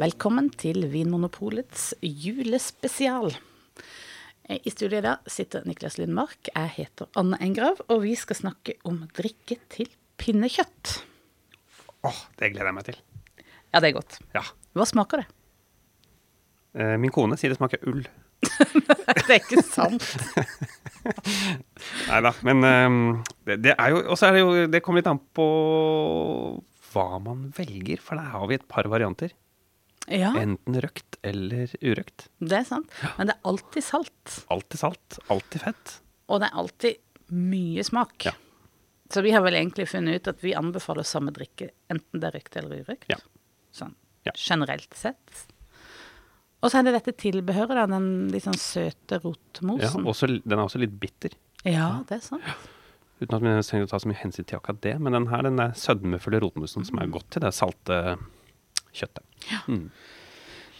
Velkommen til Vinmonopolets julespesial. Eh, I studio i dag sitter Niklas Lindmark. Jeg heter Anne Engrav, og vi skal snakke om drikke til pinnekjøtt. Åh, det gleder jeg meg til. Ja, det er godt. Ja. Hva smaker det? Eh, Min kone sier det smaker ull. det er ikke sant. Nei da, men ehm, det, det er jo Og så er det jo Det kommer litt an på hva man velger, for der har vi et par varianter. Ja, Enten røkt eller urøkt. det er sant. Men det er alltid salt. Alltid salt, alltid fett. Og det er alltid mye smak. Ja. Så vi har vel egentlig funnet ut at vi anbefaler samme drikke, enten det er røkt eller urøkt. Ja. Sånn Ja. generelt sett. Og så er det dette tilbehøret, da, den litt sånn søte Ja, rotmosen. også, den er også litt bitter. Ja, det er sant. Uten at vi trenger å ta så mye hensyn til akkurat det. Men den her, den der sødmefulle mm. som er godt til det salte kjøttet. Mm.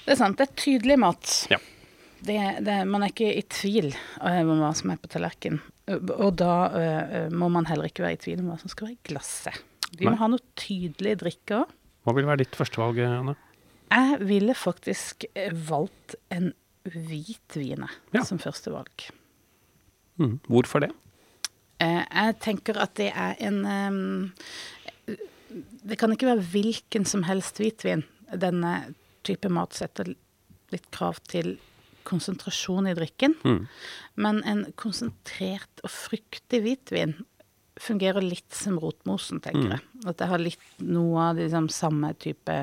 Det er sant. Det er tydelig mat. Ja. Det, det, man er ikke i tvil eh, om hva som er på tallerkenen. Og da uh, må man heller ikke være i tvil om hva som skal være i glasset. Vi Nei. må ha noe tydelig drikke òg. Hva vil være ditt førstevalg, Anne? Jeg ville faktisk eh, valgt en hvitvin jeg, Ja. som førstevalg. Mm. Hvorfor det? Eh, jeg tenker at det er en eh, Det kan ikke være hvilken som helst hvitvin. Denne type mat setter litt krav til konsentrasjon i drikken. Mm. Men en konsentrert og fruktig hvitvin fungerer litt som rotmosen, tenker jeg. At det har litt noe av liksom, samme type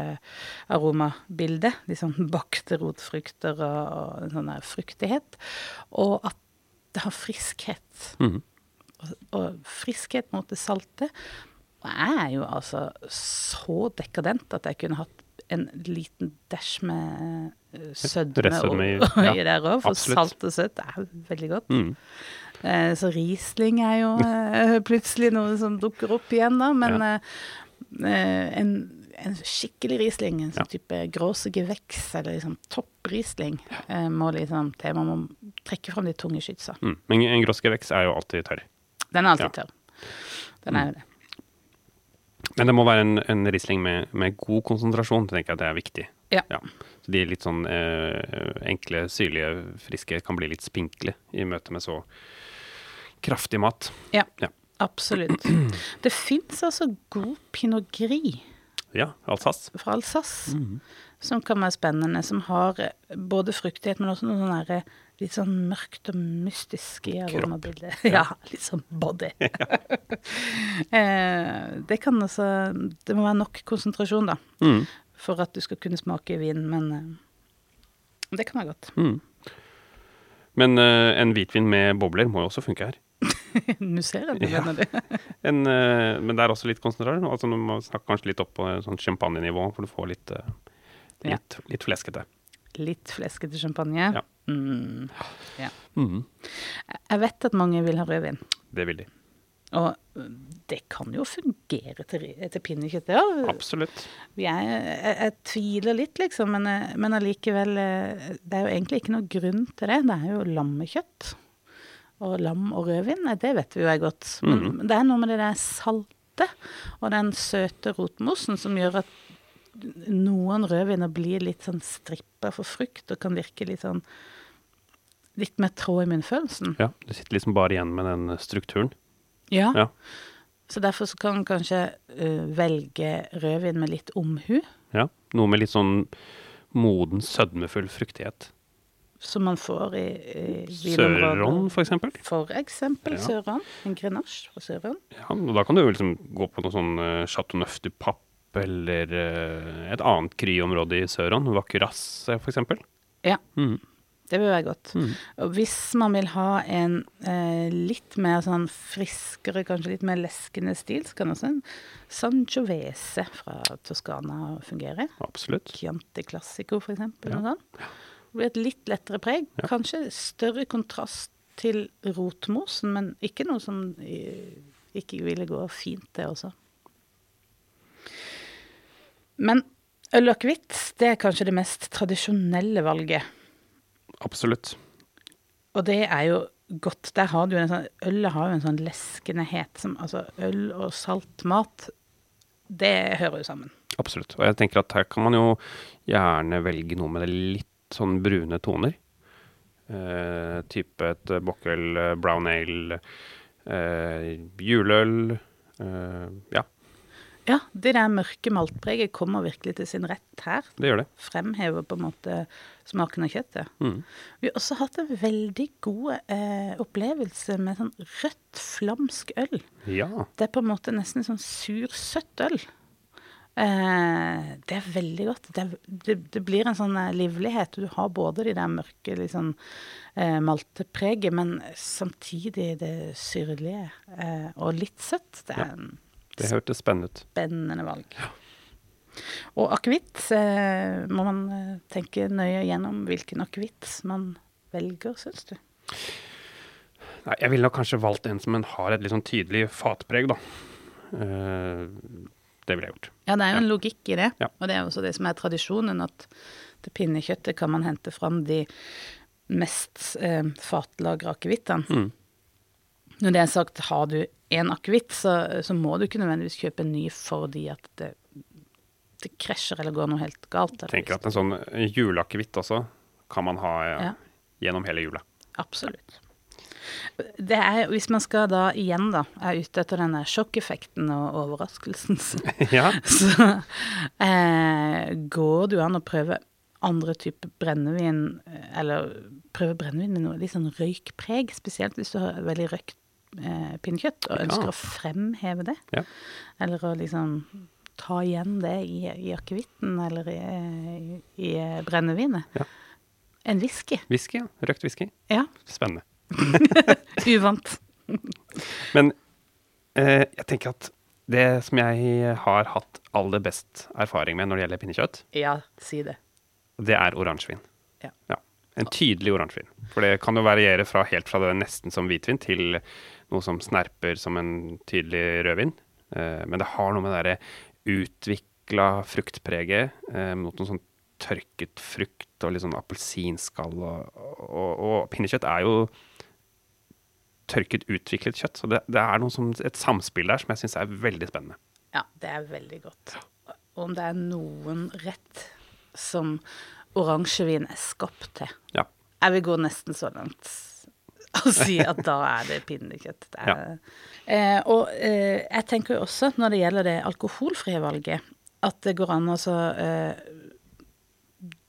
aromabilde. Liksom bakte rotfrukter og, og en sånn fruktighet. Og at det har friskhet. Mm. Og, og friskhet mot det salte. Og jeg er jo altså så dekadent at jeg kunne hatt en liten dash med eh, sødme ja, i der òg, for absolutt. salt og søtt er veldig godt. Mm. Eh, Så Riesling er jo eh, plutselig noe som dukker opp igjen, da. Men Ja. eh, en, en skikkelig Riesling, en sånn Ja. type gråse veks eller liksom topp Riesling, må liksom til. Man må trekke fram de tunge skytsa. Mm. Men en grossgeveks er jo alltid tørr. Den er alltid tørr. Den er jo det. Men det må være en, en Riesling med, med god konsentrasjon, tenker jeg at det er viktig. Ja. Så de litt sånn eh, enkle, syrlige, friske kan bli litt spinkle i møte med så kraftig mat. Ja, Ja. absolutt. Det fins altså god pinot gris Ja, Alsace. fra Alsace Mhm. Som kan være spennende, som har eh, både fruktighet, men også noe sånn derre litt sånn mørkt og mystisk i aromabildet. Ja, litt sånn body. eh, det kan altså Det må være nok konsentrasjon, da, Mm. for at du skal kunne smake vin, men eh, det kan være godt. Mm. Men uh, en hvitvin med bobler må jo også funke her. Nå ser jeg det, Ja. mener du. En, uh, men det er også litt konsentrasjon. Altså, må snakke kanskje litt opp på sånn champagnenivå, for du får litt, eh, Ja. Litt, litt fleskete. Litt fleskete champagne. Ja. Mm. Mm. Jeg vet at mange vil ha rødvin. Det vil de. Og det kan jo fungere til, til pinnekjøtt, ja. Absolutt. Jeg, jeg, jeg tviler litt, liksom, men, eh, men allikevel eh, Det er jo egentlig ikke noe grunn til det. Det er jo lammekjøtt. Og lam og rødvin, det vet vi jo er godt. Men det er noe med det der salte og den søte rotmosen som gjør at noen rødviner blir litt sånn strippa for frukt og kan virke litt sånn Litt mer tråd i munnfølelsen. Ja, du sitter liksom bare igjen med den strukturen. Ja. Ja. Så derfor så kan en kanskje uh, velge rødvin med litt omhu. ja. Noe med litt sånn moden, sødmefull fruktighet. Som man får i, i Søron, for eksempel. For eksempel Ja. Søron. En grenache fra Søron. Ja, og da kan du jo liksom gå på noe sånn uh, Chateau Neuf du Pape eller eh, et annet kryområde i Søron, Vakuras f.eks. Ja, Mm. det vil være godt. Mm. Og hvis man vil ha en eh, litt mer sånn friskere, kanskje litt mer leskende stil, så kan også en Sangiovese fra Toskana fungere. Absolutt. Chianti Classico, for eksempel. Ja. Sånn. Det blir et litt lettere preg. Ja. Kanskje større kontrast til rotmosen, men ikke noe som eh, ikke ville gå fint, det også. Men øl og akevitt, det er kanskje det mest tradisjonelle valget. Absolutt. Og det er jo godt. Der har du en sånn Ølet har jo en sånn leskenhet som Altså, øl og salt mat, det hører jo sammen. Absolutt. Og jeg tenker at her kan man jo gjerne velge noe med det litt sånn brune toner. Eh, type et bokkel, eh, brown ale, eh, juleøl. Eh, ja, Ja, det der mørke maltpreget kommer virkelig til sin rett her. det gjør det. Fremhever på en måte smaken av kjøttet. Mm. Vi har også hatt en veldig god eh, opplevelse med sånn rødt flamsk øl. Ja. Det er på en måte nesten sånn sur, søtt øl. Eh, det er veldig godt. Det, det, det blir en sånn eh, livlighet. Du har både de der mørke, sånn eh, maltepreget, men samtidig det syrlige eh, og litt søtt. Det er en Det hørtes spennende ut. spennende valg. Og akevitt eh, må man eh, tenke nøye gjennom hvilken akevitt man velger, syns du? Nei, jeg ville nok kanskje valgt en som en har et litt sånn tydelig fatpreg, da. Eh, det ville jeg gjort. Ja, det er jo en logikk i det. Ja. Og det er også det som er tradisjonen, at til pinnekjøttet kan man hente fram de mest eh, fatlagra akevittene. Mm. Når det er sagt, har du én akevitt, så, så må du ikke nødvendigvis kjøpe en ny fordi at det, det krasjer eller går noe helt galt. Jeg tenker at en sånn juleakevitt også kan man ha ja, gjennom hele jula. Absolutt. Det er, hvis man skal da igjen da, er ute etter denne sjokkeffekten og overraskelsen, så, ja. så eh, går det jo an å prøve andre typer brennevin, eller prøve brennevin med noe litt sånn røykpreg, spesielt hvis du har veldig røykt eh, pinnekjøtt og Ja. ønsker å fremheve det. Ja. Eller å liksom ta igjen det i, i akevitten eller i, i, i brennevinet. Ja. En whisky. Whisky, ja. Røkt whisky. Ja, Spennende. uvant. Men eh, jeg tenker at det som jeg har hatt aller best erfaring med når det gjelder pinnekjøtt, Ja, si det. det er oransjevin. Ja. En tydelig oransjevin. For det kan jo variere fra helt fra det nesten som hvitvin til noe som snerper som en tydelig rødvin. Eh, men det har noe med det utvikla fruktpreget, eh, mot noe sånn tørket frukt og litt sånn appelsinskall og, og, og pinnekjøtt er jo tørket, utviklet kjøtt. Så det, det er som, et samspill der som jeg syns er veldig spennende. Ja, det er veldig godt. Og om det er noen rett som oransjevin er skapt til. Ja. Jeg vil gå nesten så langt og si at da er det pinnekjøtt. Det er, eh, og eh, jeg tenker jo også, når det gjelder det alkoholfrie valget, at det går an å så, eh,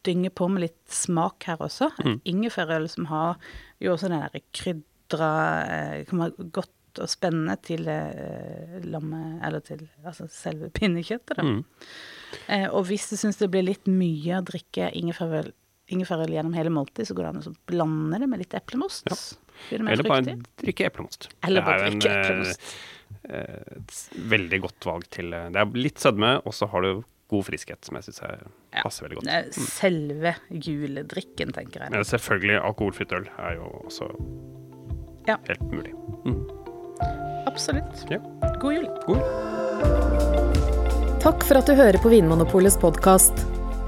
dynge på med litt smak her også. Mm. Ingefærøl som har jo også den der krydra eh, Kan være godt og spennende til eh, lammet, eller til altså selve pinnekjøttet, da. Mm. Eh, og hvis du syns det blir litt mye å drikke ingefærøl, ingefærøl gjennom hele måltid, så går det an å så blande det med litt eplemost. Ja. Blir det mer Eller bare drikke eplemost. Eller Det bare er jo en, drikke eh, eplemost. eh, et veldig godt valg til eh, Det er litt sødme, og så har du god friskhet, som jeg syns Ja. passer veldig godt. Det er selve juledrikken, tenker jeg. Ja, selvfølgelig, alkoholfritt øl er jo også Ja. helt mulig. Absolutt. Ja. God jul. God. Takk for at du hører på Vinmonopolets podkast.